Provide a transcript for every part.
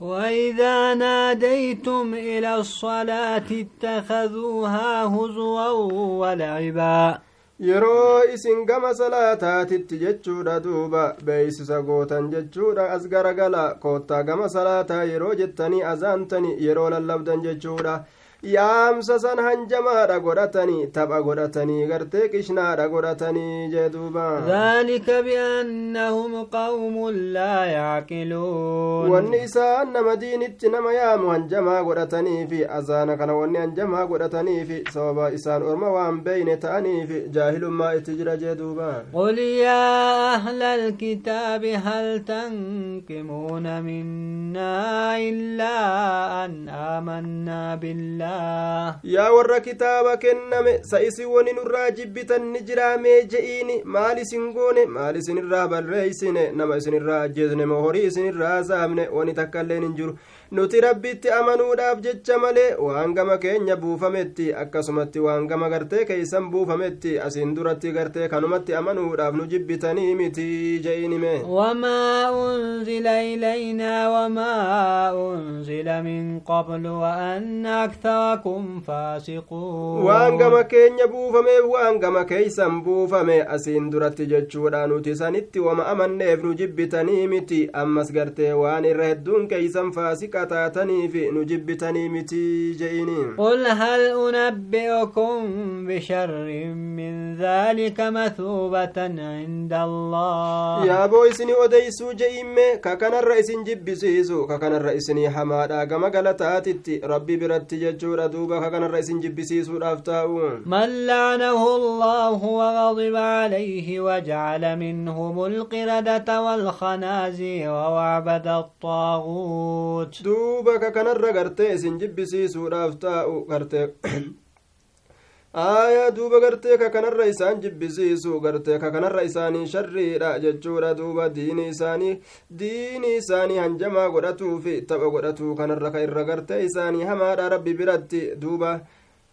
وإذا ناديتم إلى الصلاة اتخذوها هزوا ولعبا isin gama salaataatitti jechuudha duuba beeysisa gootan jechuudha as garagala koottaa gama salaataa yeroo jettanii azaantani yeroo lallabdan jechuudha yaamsa san hanjamaadha godhatanii tapha godhatanii gartee qishnaadha godhatanii jee duuba ذلك بأنهم قوم لا يعقلون wanni isaan nama diinitti nama yaamu hanjamaa godhataniifi azaana kana wanni hanjamaa godhataniifi sababa isaan orma waan beeyne ta'aniifi jaahilummaa itti jira jee duuba قل يا أهل الكتاب هل تنقمون منا إلا أن آمنا بالله yaa warra kitaaba kenname sa isin woni nurraa jibbitan ni jiraamee je'iini. Maal isin goone? Maal isin isinirraa barreeysine nama isin isinirraa ajjeesne moo horii isinirraa saamne woni takkailleen hin jiru. Nuti rabbitti amanuudhaaf jecha malee waan gama keenya buufametti akkasumatti waan gama gartee keeysan buufametti asin duratti gartee kanumatti amanuudhaaf nu jibbitanii miti je'iinime wamaa unzila ilaynaa wamaa unzila min qablu wa anna akthara أكثركم فاسقون waan gama keenya buufameef waan gama keeysan buufame asiin duratti jechuudha nuti sanitti wama amanneef nu jibbitanii miti ammas gartee waan irra hedduun keeysan faasiqa taataniif nu jibbitanii miti je'ini قل هل أنبئكم بشر من ذلك مثوبة عند الله. يا بويس ني اودي سوجي ام ككن الرئيس جب سيزو ككن الرئيس ني حمادا كما غلطاتي ربي برت يجور دوبا ككن الرئيس جب سيزو رافتاو من لعنه الله وغضب عليه وجعل منهم القردة والخنازي ووعبد الطاغوت. دوبا ككن الرغرتي سنجب سيزو رافتاو غرتي aayaa duuba gartee ka kanarra isaan jibbisiisu gartee ka kanarra isaanii sharriidha jechuudha duuba. Diini isaanii diini isaanii hanjamaa godhatuufi tapha godhatuu kanarra ka irra gartee isaanii hamaadha rabbi biratti duuba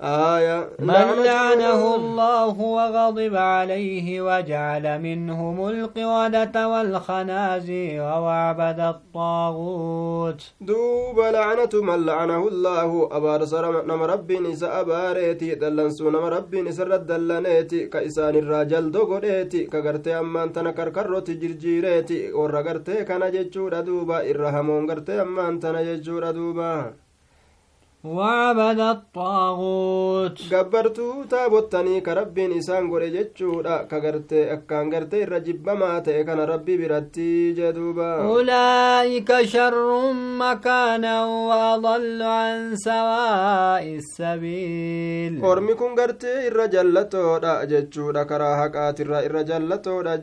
آية. من لعنه الله وغضب عليه وجعل منهم القردة والخنازير وعبد الطاغوت. دوب لعنة من لعنه الله. أبار سر نما ربي نساء أباريتي. دلنسو نما ربي نسر دلنيتي. كإسان الراجل دوغوريتي كغرتي أمان تنا كركروتي جرجيريتي. ورا غرتي كان جيتشورا دوبا إرهمون غرتي أمان تنا جيتشورا دوبا وعبد الطاغوت. قبرتو تابوتني كربي نسان قري جتشو لا كغرتي أكان غرتي الرجب ما تيكن ربي برتي جدوبا. أولئك شر مكانا وأضل عن سواء السبيل. ورمي كون الرجل لتو لا جتشو لا كراها كاتر الرجل لتو لا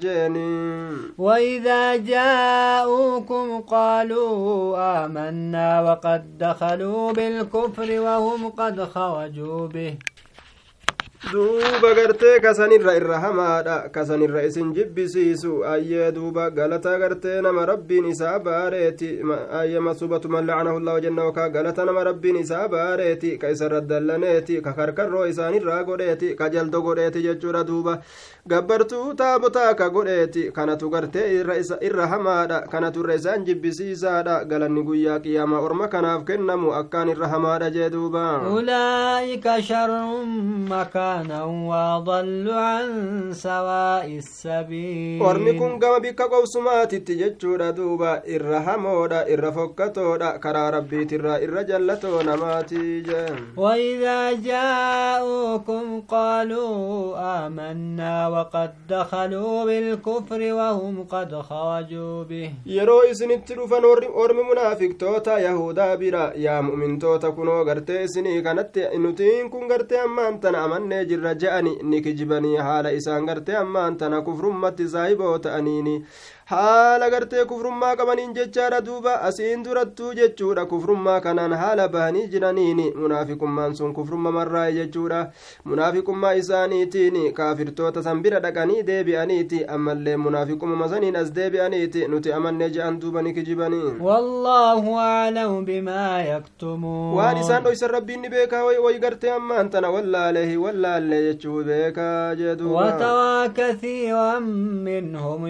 وإذا جاءوكم قالوا آمنا وقد دخلوا بالكفر بالكفر وهم قد خرجوا به. duuba gartee kasanirra irra hamaadha. Kasanirra isin jibbisiisu. Ayyee duuba galata gartee nama rabbiin isaa baareeti. Ayyee masubatu man lacanahu jenna okaa galata nama rabbiin isaa baareeti. Ka isarra dallaneeti. Ka karkarroo isaanirraa godheeti. Ka jaldo godheeti jechuudha duuba. Gabbartuu taabotaa ka godheeti. Kanatu gartee irra hamaadha. Kanatu irra isaan jibbisiisaadha. Galanni guyyaa qiyaamaa orma kanaaf kennamu akkaan irra hamaadha jee duuba. Ulaa'ika sharrun makaa ضلالا وضل عن سواء السبيل. ورمي كون غما بكا قوسمات تججورا دوبا ارحمودا ارفكتودا كرا ربي ترى الرجلتو نماتي واذا جاءوكم قالوا آمنا وقد دخلوا بالكفر وهم قد خرجوا به. يرو اسن تلو فنورم ورمي منافق توتا يهودا برا يا مؤمن توتا كنو غرتي سني كانت انوتين كون غرتي امانتن امنه jirra je'ani ni kijibanii haala isaan gartee ammaan tana kufrummatti saahiboo ta'aniini haala gartee kufrummaa qabaniin jechaadha duuba asiin durattuu jechuudha kufrummaa kanaan haala bahanii jiraniini munaafiqummaan sun kufrumma marraa'e jechuudha munaafiqummaa isaaniitiin kaafirtoota san bira dhaqanii deebi'aniiti ammallee munaafiqumma saniin as deebi'aniiti nuti amannee je'an duuba ni kijibanii والله أعلم بما يكتمون waan isaan dhoysan rabbiin ni beekaa way gartee ammaan tana wallaalehi wallaalle jechuu beekaa jee duuba وترى كثيرا منهم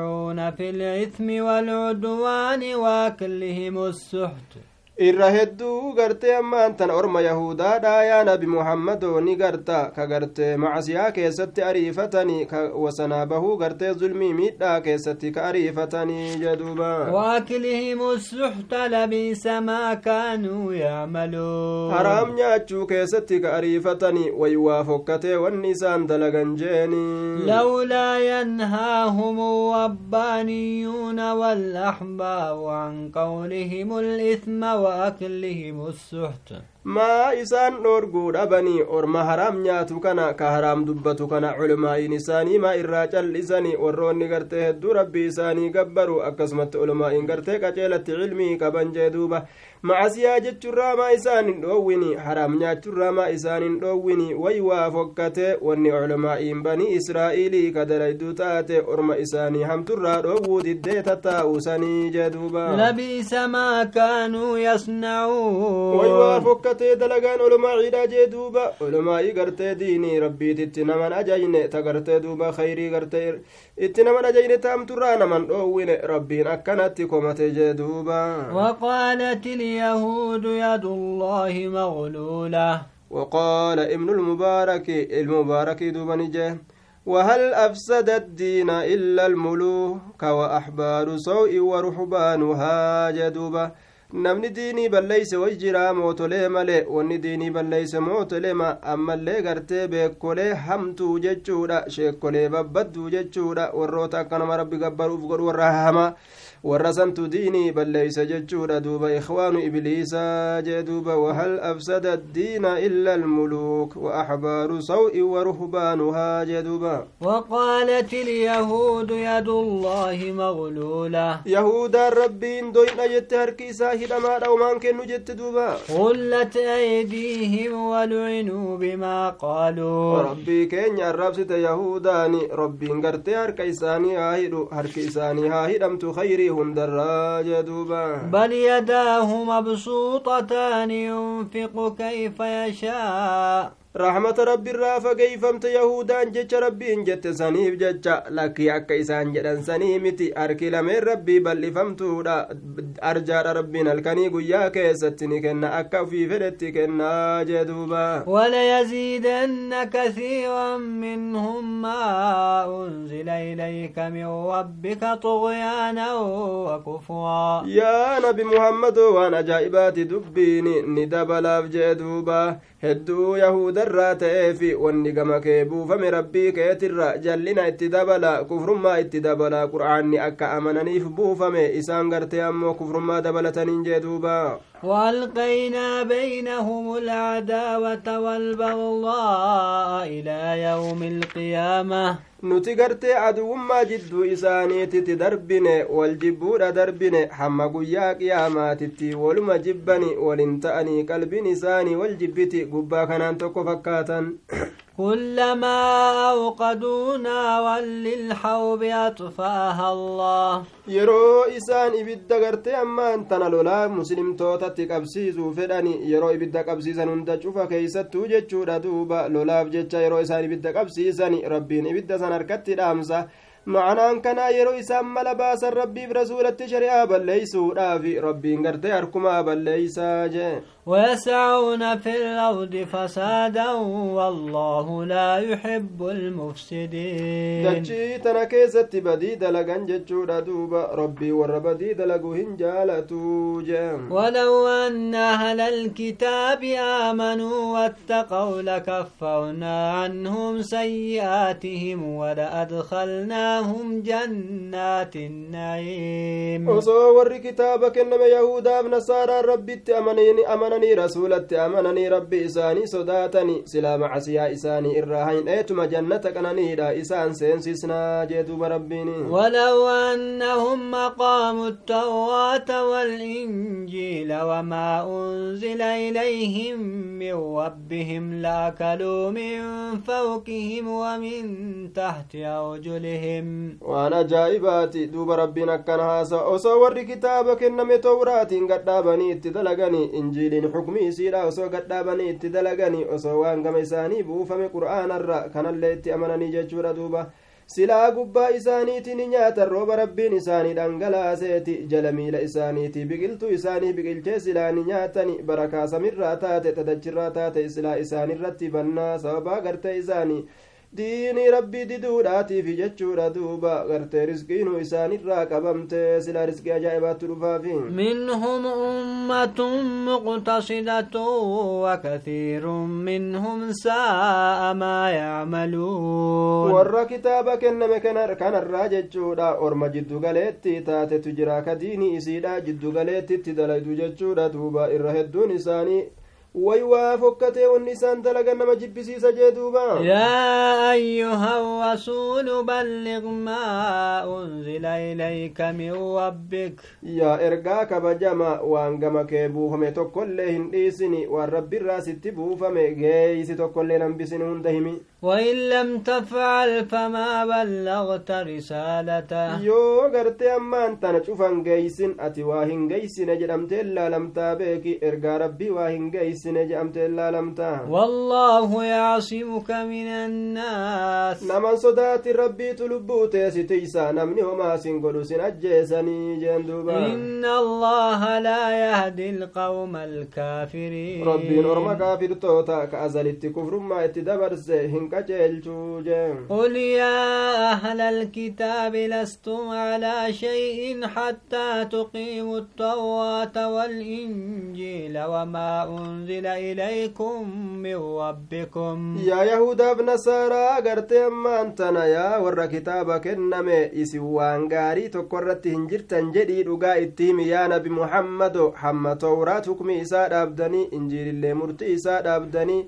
يسارعون في الإثم والعدوان وأكلهم السحت. Irra hedduu gartee ammaan tan orma yahudaadha yaa nabi muhammadoo ni garta ka gartee macasiyaa keessatti ariifatanii ka wasanaa bahuu gartee zulmii miidhaa keessatti ka ariifatanii jeduuba واكلهم السحت لبئس ما كانوا يعملون haraam nyaachuu keessatti ka ariifatanii waywaa fokkatee wanni isaan dalagan jeeni لولا ينهاهم الربانيون والأحبار عن قولهم الإثم وأكلهم السحت dhoorguu dhabanii orma haraam nyaatu kana ka haraam dubbatu kana culumaa'iin isaanii maa irraa cal'isanii warroonni gartee hedduu rabbii isaanii gabbaru akkasumatti culumaa'iin gartee qaceelatti cilmii qaban jee duuba macasiyaa jechuurraa maa isaan hin dhoowwini haraam nyaachuurraa maa isaan hin dhoowwini way waa fokkate wanni culumaa'iin banii israa'iilii ka dalayduu taate orma isaanii hamturraa dhoowwuu diddee tattaa'usanii jee duuba لبئس ما كانوا يصنعون way waa fokkatee dalagaan olomaa'iidha jee duuba olomaa'ii gartee diinii rabbiititti naman ajajne ta gartee duuba khayrii gartee itti naman ajajne taamturraa naman dhoowwine rabbiin akkanatti komate jee duuba اليهود يد الله مغلولة وقال ابن المبارك المبارك دوبا نجه وهل أفسد الدين إلا الملوك وأحبار سوء ورهبانها جدوبا namni diinii balleeyse way jiraa mootolee male wanni diinii balleeyse mootolee ma ammallee gartee beekolee hamtuu jechuudha sheekolee babbadduu jechuudha warroota akkanama rabbi gabbaruuf godhu warra hamaa diinii balleeysa jechuudha duuba ikhwaanu ibliisaa jee duuba wahal afsada addiina illa almuluuk waaxbaaru saw'in waruhbaanuhaa jee duuba وقالت اليهود يد الله مغلولة yahudaan rabbiin doyna jette harki isaa hidhamaadha umaan kennu jette duuba غلت أيديهم ولعنوا بما قالوا rabbii keenya arrabsite yahudaani rabbiin gartee harka isaanii haa hidhu harki isaanii haa hidhamtu khayrii jee duuba بل يداه مبسوطتان ينفق كيف يشاء. Rahmata rabbiirraa fageeyfamte yahudaan jecha rabbiin jette saniif jecha lakkii akka isaan jedhan sanii miti harki lameen rabbii bal'ifamtuudha arjaadha rabbiin halkanii guyyaa keessatti ni kenna akka ufii fedhetti kennaa jee duuba وليزيدن كثيرا منهم ما أنزل إليك من ربك طغيانا وكفرا yaa nabi muhammadoo waan ajaa'ibaati dubbiin ni dabalaaf jee duuba hedduu yahudarraa ta'eefi wanni gama kee buufame rabbii keetirra jallina itti dabala kufrummaa itti dabala qur'aanni akka amananiif buufame isaan gartee ammoo kufrummaa dabalataniin jee duuba وألقينا بينهم العداوة والبغضاء إلى يوم القيامة nuti gartee aduwummaa jidduu isaaniititti darbine wal jibbuudha darbine hamma guyyaa qiyaamaatitti waluma jibbani walin ta'anii qalbiin isaanii wal jibbiti gubbaa kanaan tokko fakkaatan كلما أوقدونا وللحوب أطفأها الله. يرو إسان إبدا غرتي أما أنت نلولا مسلم توتا تكابسيزو فداني يرو إبدا كابسيزان وندا شوفا كيسا توجي تشورا دوبا لولا بجيشا يرو إسان إبدا كابسيزاني ربين إبدا سنركتي دامسا ma'anaan kanaa yeroo isaan mala baasan rabbiif rasuulatti shari'aa balleeysuudhaafi rabbiin gartee harkumaa balleeysaa jee ويسعون في الأرض فسادا والله لا يحب المفسدين dalagan jechuudha duuba rabbii warra badii dalagu hin jaalatu jee ولو أن أهل الكتاب آمنوا واتقوا لكفرنا عنهم سيئاتهم وأدخلناهم جنات النعيم. وصو ورّي كتابك يهودا ابن سارة ربي أمنني أمنني رسولة أمنني ربي إساني صداتني سلام عسيا إساني إرهين أيتما جنتك أنا نيدا إسان سنسنا جيتوب ربيني ولو أنهم مقاموا التوراة والإنجيل وما أنزل إليهم من ربهم لأكلوا من فوقهم ومن تحت أرجلهم waan ajaa'ibaati duuba rabbiin akkana haasa osoo warri kitaaba kenname towraatiin gadhaabanii itti dalaganii injiiliin xukmii isiidha osoo gadhaabanii itti dalaganii osoo waan gama isaanii buufame qur'aanarra kanallee itti amananii jechuudha duuba silaa gubbaa isaaniiti ni nyaatan rooba rabbiin isaanii dhangalaaseeti jala miila isaaniiti biqiltuu isaanii biqilchee silaa ni nyaatani barakaa samirraa taate tadachirraa taate silaa isaanirratti bannaa sababaa gartee isaanii diinii rabbii diduudhaatiif jechuudha duuba. Gartee riskiinu isaanirraa qabamte sila riskii ajaa'ibaatti dhufaafi minhum ummatun muqtasidatu wakathiirun minhum saa'a maa yacmaluun warra kitaaba kenname kanarraa jechuudha. Orma jiddugaleetti taatetu jira. Ka diinii isiidha jiddugaleettitti dalaydu jechuudha duuba. Irra hedduun isaanii way waa fokkatee wanni isaan dalagan nama jibbisiisa jee duuba yaa ayyuha rasuulu balliq maa unzila ilayka min rabbik yaa ergaa kabajama waan gama kee buufame tokkollee hin dhiisini waan rabbiirraa sitti buufame geeysi tokkollee hambisini hunda himi وإن لم تفعل فما بلغت رسالته gartee ammaan tana cufan geeysin ati waa hin geeysine jedhamte laalamtaa beeki ergaa rabbii waa hin geeysine jedhamte laalamtaa والله يعصمك من الناس naman sodaati rabbiitu lubbuu teessitiysa namni homaa sin godhu sin ajjeesanii jeen duuba إن الله لا يهدي القوم الكافرين rabbiin orma kaafirtoota ka azalitti kufrummaa itti dabarse hin qaceelchuu jeen قل يا أهل الكتاب لستم على شيء حتى تقيموا التوراة والإنجيل وما أنزل إليكم من ربكم agartee ammaan tana yaa warra kitaaba kenname isin waan gaarii tokko irratti hin jirtan jedhii dhugaa itti himi yaa nabi muhammado hamma towraat hukmi isaa dhaabdanii injiilillee murtii isaa dhaabdanii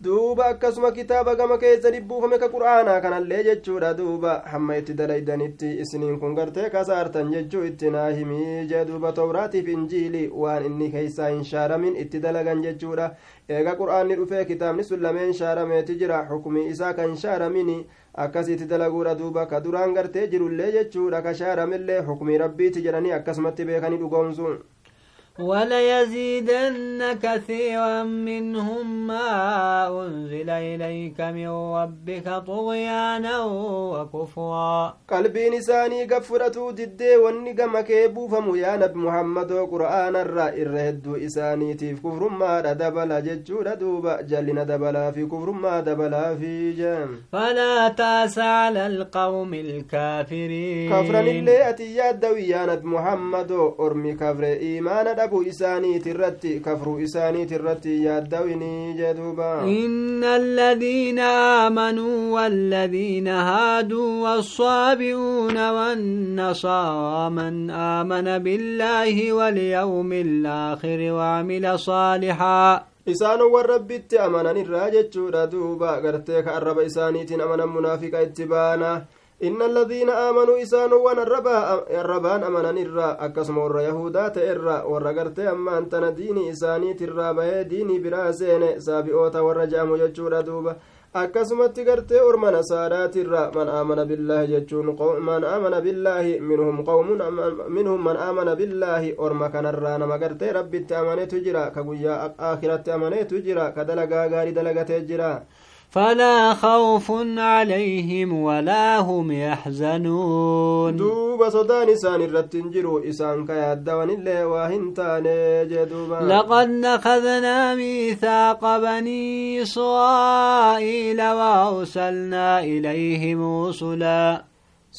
duuba akkasuma kitaaba gama keessa dhibbuufame ka qur'aanaa kanallee jechuudha duuba hamma itti dalaydanitti isiniin kun gartee kasaartan jechuu itti naa himii jee duuba towraatiif injiili waan inni keeysaa hin shaaramin itti dalagan jechuudha eega qur'aanni dhufee kitaabni sun lameen shaarameeti jira xukumii isaa kan shaaramini akkasitti dalaguudha duuba ka duraan gartee jirullee jechuudha ka shaaramillee xukumii rabbiiti jedhanii akkasumatti beekanii dhugoomsuun وليزيدن كثيرا منهم ما أنزل إليك من ربك طغيانا وكفرا. قلبي نساني كفرة ضد ونقا مكيبو فمويا بمحمد محمد قرآن الرائر رهد إساني تيف كفر ما دبل ججور دوب جلنا دبلا في كفر ما دبلا في جام فلا تأس على القوم الكافرين. كفرا اللي أتي يا دويا نبي محمد كفر إيمان isaaniiti irratti kafruu isaaniiti irratti yaaddawinii jee duuba إن الذين آمنوا والذين هادوا والصابئون والنصارى من آمن بالله واليوم الآخر وعمل صالحا isaanowwan rabbitti amanan irraa jechuudha duuba gartee ka arraba isaaniitiin amanan munaafiqa itti baana inna alladhiina aamanuu isaanowwan arrabaan amanan irraa akkasuma warra yahudaa ta'e irra warra gartee ammaan tana diinii isaaniitirraa bahee diinii biraa seene saabi'oota warra je'amu jechuudha duuba akkasumatti gartee orma nasaadhaatirra man aamana billaahi jechuun man aamana billaahi minhum qawmun minhum man aamana billaahi orma kanarraa nama gartee rabbitti amanetu jira ka guyyaa aakiratti amanetu jira ka dalagaa gaarii dalagatee jira فلا خوف عليهم ولا هم يحزنون. دوبا صدان سان الرتن إسان كي أدوان اللي واهن لقد نخذنا ميثاق بني إسرائيل وأرسلنا إليهم رسلاً.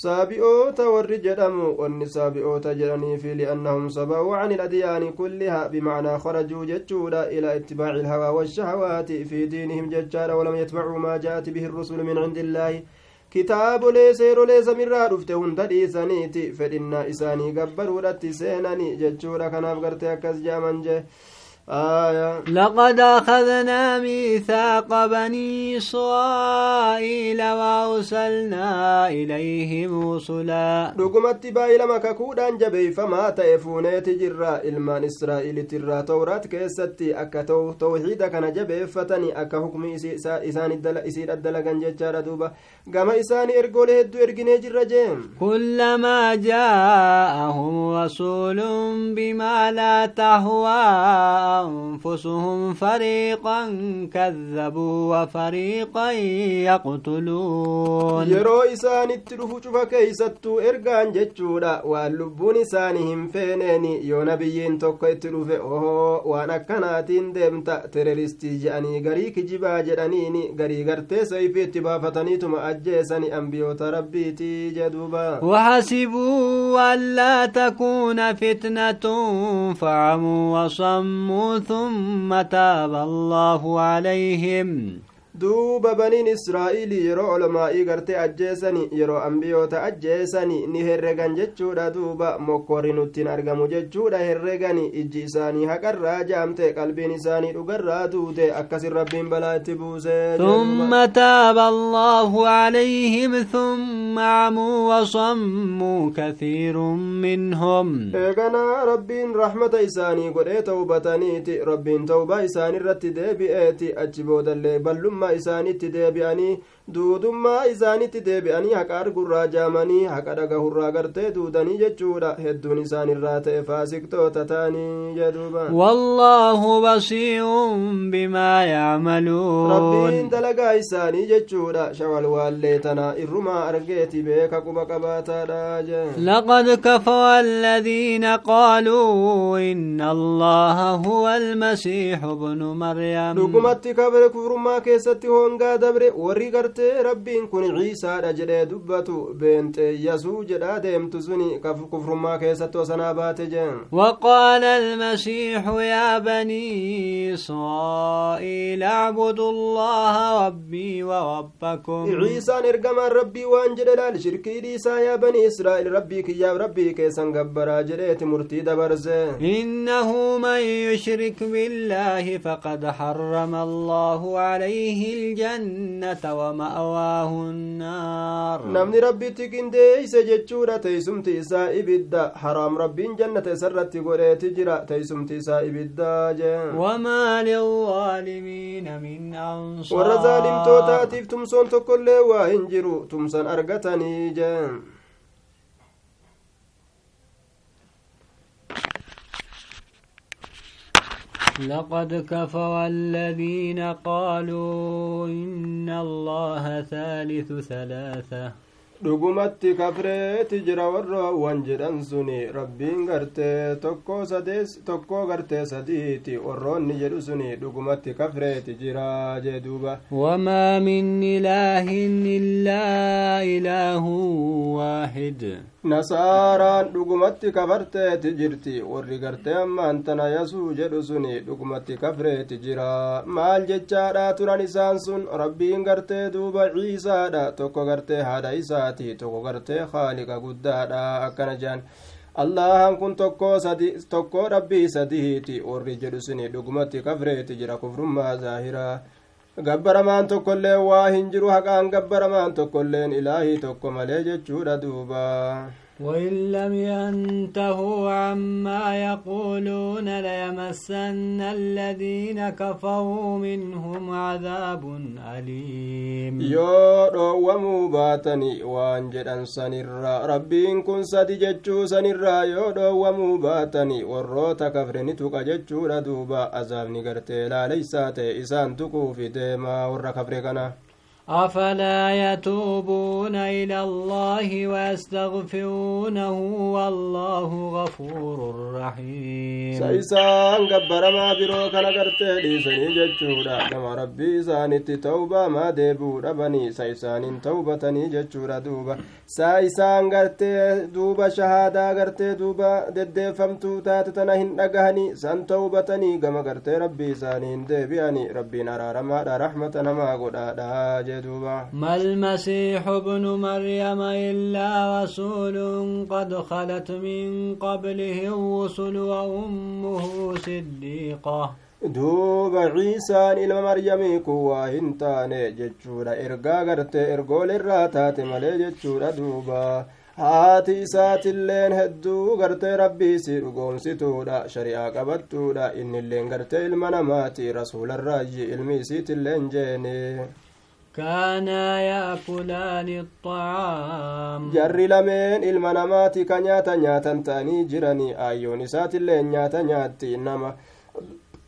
Saabi'oota warri jedhamu wanni saabi'oota jedhaniifi li'annahum saba'uu can iladyaani kulliha bimacnaa kharajuu jechuudha ilaa ittibaaci ilhawaa washahawaati fi diinihim jechaadha walam yatbacuu maa ja'at bihi irrusulu min cindi illaahi kitaabolee seerolee samirraa dhufte hunda dhiisaniiti fedhinnaa isaanii gabbaruudhatti seenani jechuudha kanaaf gartee akkas je'aman jee آية. لقد أخذنا ميثاق بني إسرائيل وأرسلنا إليهم رسلا. رقمت باي لما ككودا جبي فما تأفون تجرى إلمان إسرائيل ترى توراة كيستي أكا توحيدا كان جبي فتني أكا إسان الدل إسير الدل جارة دوبا. قام إسان إرقوله الدو إرقيني جرى جيم كلما جاءهم رسول بما لا تهوى أنفسهم فريقا كذبوا وفريقا يقتلون yeroo isaanitti dhufu cufa keeysattuu ergaan jechuudha waan lubbuun isaanii hin feeneeni yoo nabiyyiin tokko itti dhufe ohoo waan akkanaatiin deemta tereristii je'anii garii kijibaa jedhaniini garii gartee sayfii itti baafataniituma ajjeesani ambiyoota rabbiitii jeduuba وحسبوا ألا تكون فتنة فعموا وصموا ثم تاب الله عليهم. Duuba baniin israa'iilii yeroo olmaa'ii gartee ajjeesani yeroo ambiyoota ajjeesani ni herregan jechuudha duuba mokkorri nuttiin argamu jechuudha herregani ijji isaanii haqarraa jaamte qalbiin isaanii dhugarraa duute akkasin rabbiin balaa itti buuse ثم تاب الله عليهم ثم عموا وصموا كثير منهم eeganaa rabbiin rahmata isaanii godhee tawbataniiti rabbiin tawbaa isaanirratti deebi'eeti achi boodallee ballummaa isaanitti deebi'anii duudummaa isaanitti deebi'anii haqa argurraa jaamanii haqa dhagahurraa gartee duudanii jechuudha hedduun isaanirraa ta'e faasiktoota ta'anii jedhuuba والله بصير بما يعملون rabbiin dalagaa isaanii jechuudha shawalwaallee tana irrumaa argeeti beeka quba qabaataadha jee لقد كفر الذين قالوا إن الله هو المسيح ابن مريم dhugumatti kabre kufrummaa keessatti hongaa dabre warri gartee rabbiin kun ciisaadha jedhee dubbatu beenxeeyyasuu jedhaa deemtu suni kufrummaa keessatti osanaa baate jeen وقال المسيح يا بني إسرائيل اعبدوا الله ربي وربكم rabbii waan jedhe laal shirkii dhiisaa yaa banii israa'el rabbii kiyyaaf rabbii keessan gabbaraa jedheeti murtii dabarse إنه من يشرك بالله فقد حرم الله عليه به الجنة ومأواه النار. نمن ربي تكين دي سجدشورة تيسم تيسا إبدا. حرام ربي جنة سرت قرية تجرى تيسم تيسا إبدا وما للظالمين من أنصار. ورزالم توتاتي تمسون تكل وإنجرو تمسن أرقتني جن. لقد كفر الذين قالوا إن الله ثالث ثلاثة. Dhugumatti kafreeti jira warra waan jedhan suni rabbiin gartee tokko sadees tokko gartee sadiiti warroonni jedhu suni dhugumatti kafreeti jira jee duuba وما من إله إلا إله واحد nasaaraan dhugumatti kafarteeti jirti warri gartee ammaan tana yasuu jedhu suni dhugumatti kafreeti jira maal jechaadha turan isaan sun rabbiin gartee duuba ciisaadha tokko gartee haadha isaati tokko gartee haaliqa guddaadha akkana jedhan allahan kun tokko sadi tokko rabbii sadihiiti warri jedhu suni dhugumatti kafreeti jira kufrummaa zaahiraa gabbaramaan tokkollee waa hin jiru haqaan gabbaramaan tokkolleen ilaahii tokko malee jechuudha duuba وإن لم ينتهوا عما يقولون ليمسن الذين كفروا منهم عذاب أليم. يو باتني وان جدن سنرى ربي إن كن ستججو سنرى يو باتني وروتا كفرني توقع ججو ردوبا أزاب نقرتي لا إسان تكو في ديما ورى كفرقنا أفلا يتوبون إلى الله ويستغفرونه والله غفور رحيم. سيسان انقبر ما بروك نقرت ليسني ججورا كما نعم ربي سانت توبة ما ديبو ربني سيسا توبة جتشورا دوبا سيسان انقرت دوبا شهادة قرت دوبا دد فمتو تاتتنهن نقهني. سان توبة ربي ساني ديبياني. ربي نرى رمى رحمة نما قد duuba ما المسيح ابن مريم إلا رسول قد خلت من قبله الرسل وأمه صديقة duuba ciisaan ilma maryamii kun waa hin taane jechuudha ergaa gartee ergoolirraa taate malee jechuudha duuba haati isaatilleen hedduu gartee rabbiisii dhugoomsituudha shari'aa qabattuudha innilleen gartee ilma namaati rasuularraayyi ilmi isiitilleen jeene كانا يأكلان الطعام. جري لمن المنامات كان ياتا ياتا تاني جراني ايوني سات اللين ياتا ياتي نما.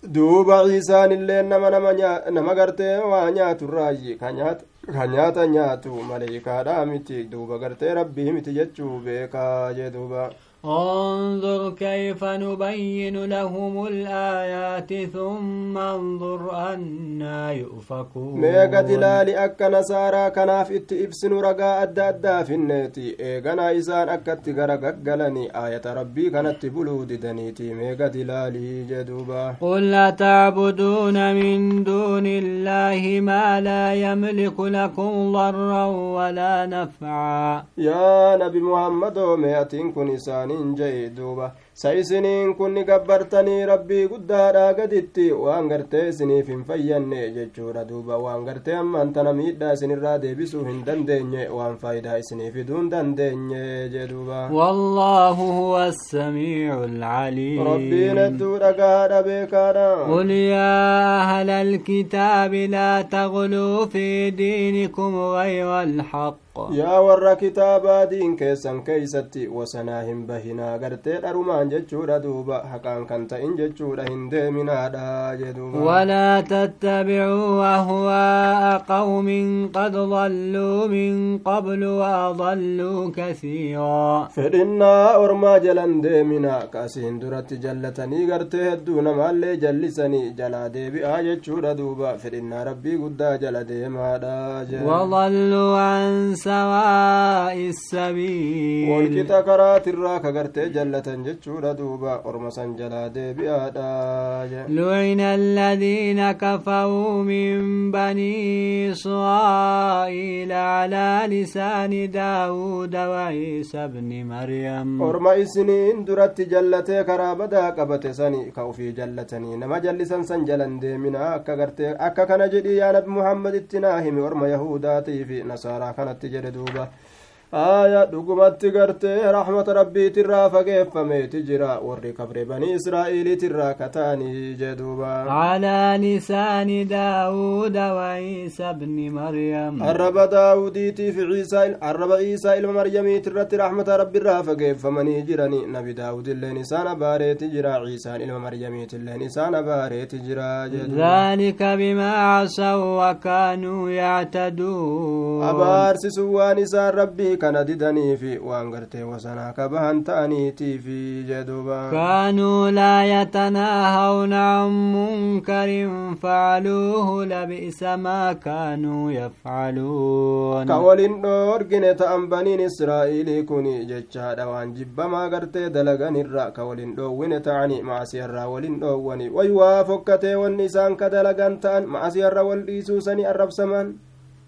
دوبا عيسان اللين نما نما نما غرتي وأنا تراجي كان ياتا كان ياتا ياتو مليكا دامتي. دوبا غرتي ربي متي جتشو بيكا جدوبا. انظر كيف نبين لهم الآيات ثم انظر أنا يؤفكون. ميغا دلالي أكا نسارا كناف اتئبسن رقا أدى أدى في النيتي إيغانا إسان أكا تغرق قلني آية ربي كانت بلود دنيتي ميغا دلالي جدوبا. قل أتعبدون من دون الله ما لا يملك لكم ضرا ولا نفعا. يا نبي محمد مياتين كن إسان isaaniin jee duuba sa isiniin kun ni gabbartanii rabbii guddaadha gaditti waan gartee isiniif hin fayyanne jechuudha duuba waan gartee ammaan tana miidhaa isinirraa deebisuu hin dandeenye waan faayidaa isinii fiduu hin dandeenye jee duuba wallaahu huwa assamiicu alcaliim rabbiin hedduu dhagaadha beekaadha qul yaa ahla alkitaabi laa tagluu fi diinikum gayra alxaq yaa warra kitaabaa diin keessan keeysatti wasanaa hin bahinaa gartee dharumaan jechuudha duuba haqaan kan ta'in jechuudha hin deeminaadha jeduuba walaa tattabicuu ahwaa'a qawmin qad dalluu min qablu waadalluu kasiiraa fedhinnaa ormaa jalan deemina ka asiin duratti jallatanii gartee hedduu namaallee jallisanii jalaa deebi'aa jechuudha duuba fedhinnaa rabbii guddaa jala deemaadha wadalluu an sawaa'i sabiil walqixa karaatirraa ka gartee jallatan jechuudha جتشود دوبا لعن الذين كفروا من بني إسرائيل على لسان داود وعيسى ابن مريم. أرم إسنين درت جلتي كرابدا قبت سني كوفي جلتني نما جلسا سنجلا ديمنا أكا كان جدي يا التناهم أرم يهوداتي في نصارى كانت جلدوبا آية دقمة تقرتي رحمة ربي ترى فقف تجرى ورد كفر بني إسرائيل ترى كتاني جدوبا على لسان داود وعيسى بن مريم الرب داود في عيسى الرب عيسى إلى مريم ترى رحمة ربي ترى فقف جراني نبي داود اللي نسان باري تجرى عيسى إلى مريم اللي نسان باري تجرى جدوبا ذلك بما عصوا وكانوا يعتدون أبارس سوى نسان ربي kana didaniifi waan gartee wasanaa ka bahan ta'aniitiifi jee duuba كانوا لا يتناهون عن منكر فعلوه لبئس ما كانوا يفعلون ka walin dhoorgine ta'an baniin israa'iilii kun jechaadha waan jibbamaa gartee dalaganirra ka walin dhoowwine ta'ani macasiyarraa walin dhoowwani way waa fokkatee wanni isaan ka dalagan ta'an macasiyarra wal dhiisuusani arrabsaman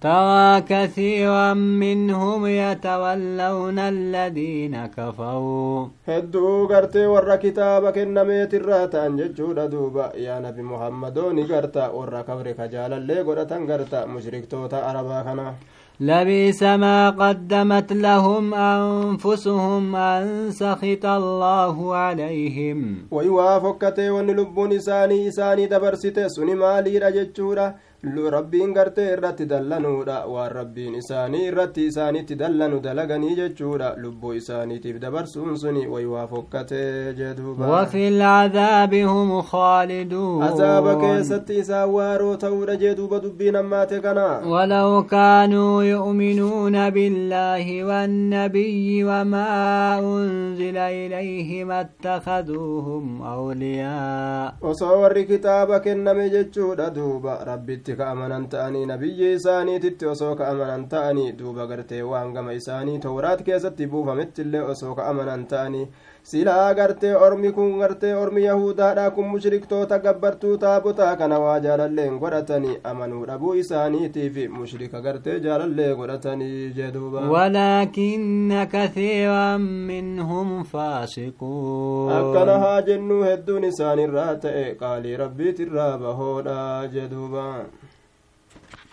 ترى كثيرا منهم يتولون الذين كفروا. هدو غرت ور كتابك النميت الرات ان ججود دوبا يا نبي محمد نغرت ور كبرك جال اللي غرت مشرك توتا عربا كنا لبئس ما قدمت لهم أنفسهم أن سخط الله عليهم ويوافقت ونلب نساني إساني دبرسته سنما لي رجتشورة rabbiin gartee irratti dallanuudha waan rabbiin isaanii irratti isaanitti dallanu dalaganii jechuudha lubbuu isaaniitiif dabarsuun suni way waa fokkatee jeduuba وفي العذاب هم خالدون azaaba keessatti isaan waaroo ta'uudha jeduuba dubbiin ammaate kana ولو كانوا يؤمنون بالله والنبي وما أنزل إليه ما اتخذوهم أولياء osoo warri kitaaba kenname jechuudha duuba rabbitti irratti ka'amanan ta'anii nabiyyi isaaniititti osoo ka'amanan ta'anii duuba gartee waan gama isaanii tooraat keessatti buufamettillee osoo ka'amanan ta'anii silaa gartee ormi kun gartee ormi yahudaadha kun mushriktoota gabbartuu taabotaa kana waa jaalalleen godhatanii amanuu dhabuu isaaniitiif mushrika gartee jaalallee godhatanii jeduuba walaakinna kathiiran minhum faasiquun. Akkana haa jennuu hedduun isaanirraa ta'e qaalii rabbiitirraa bahoodha jeduuba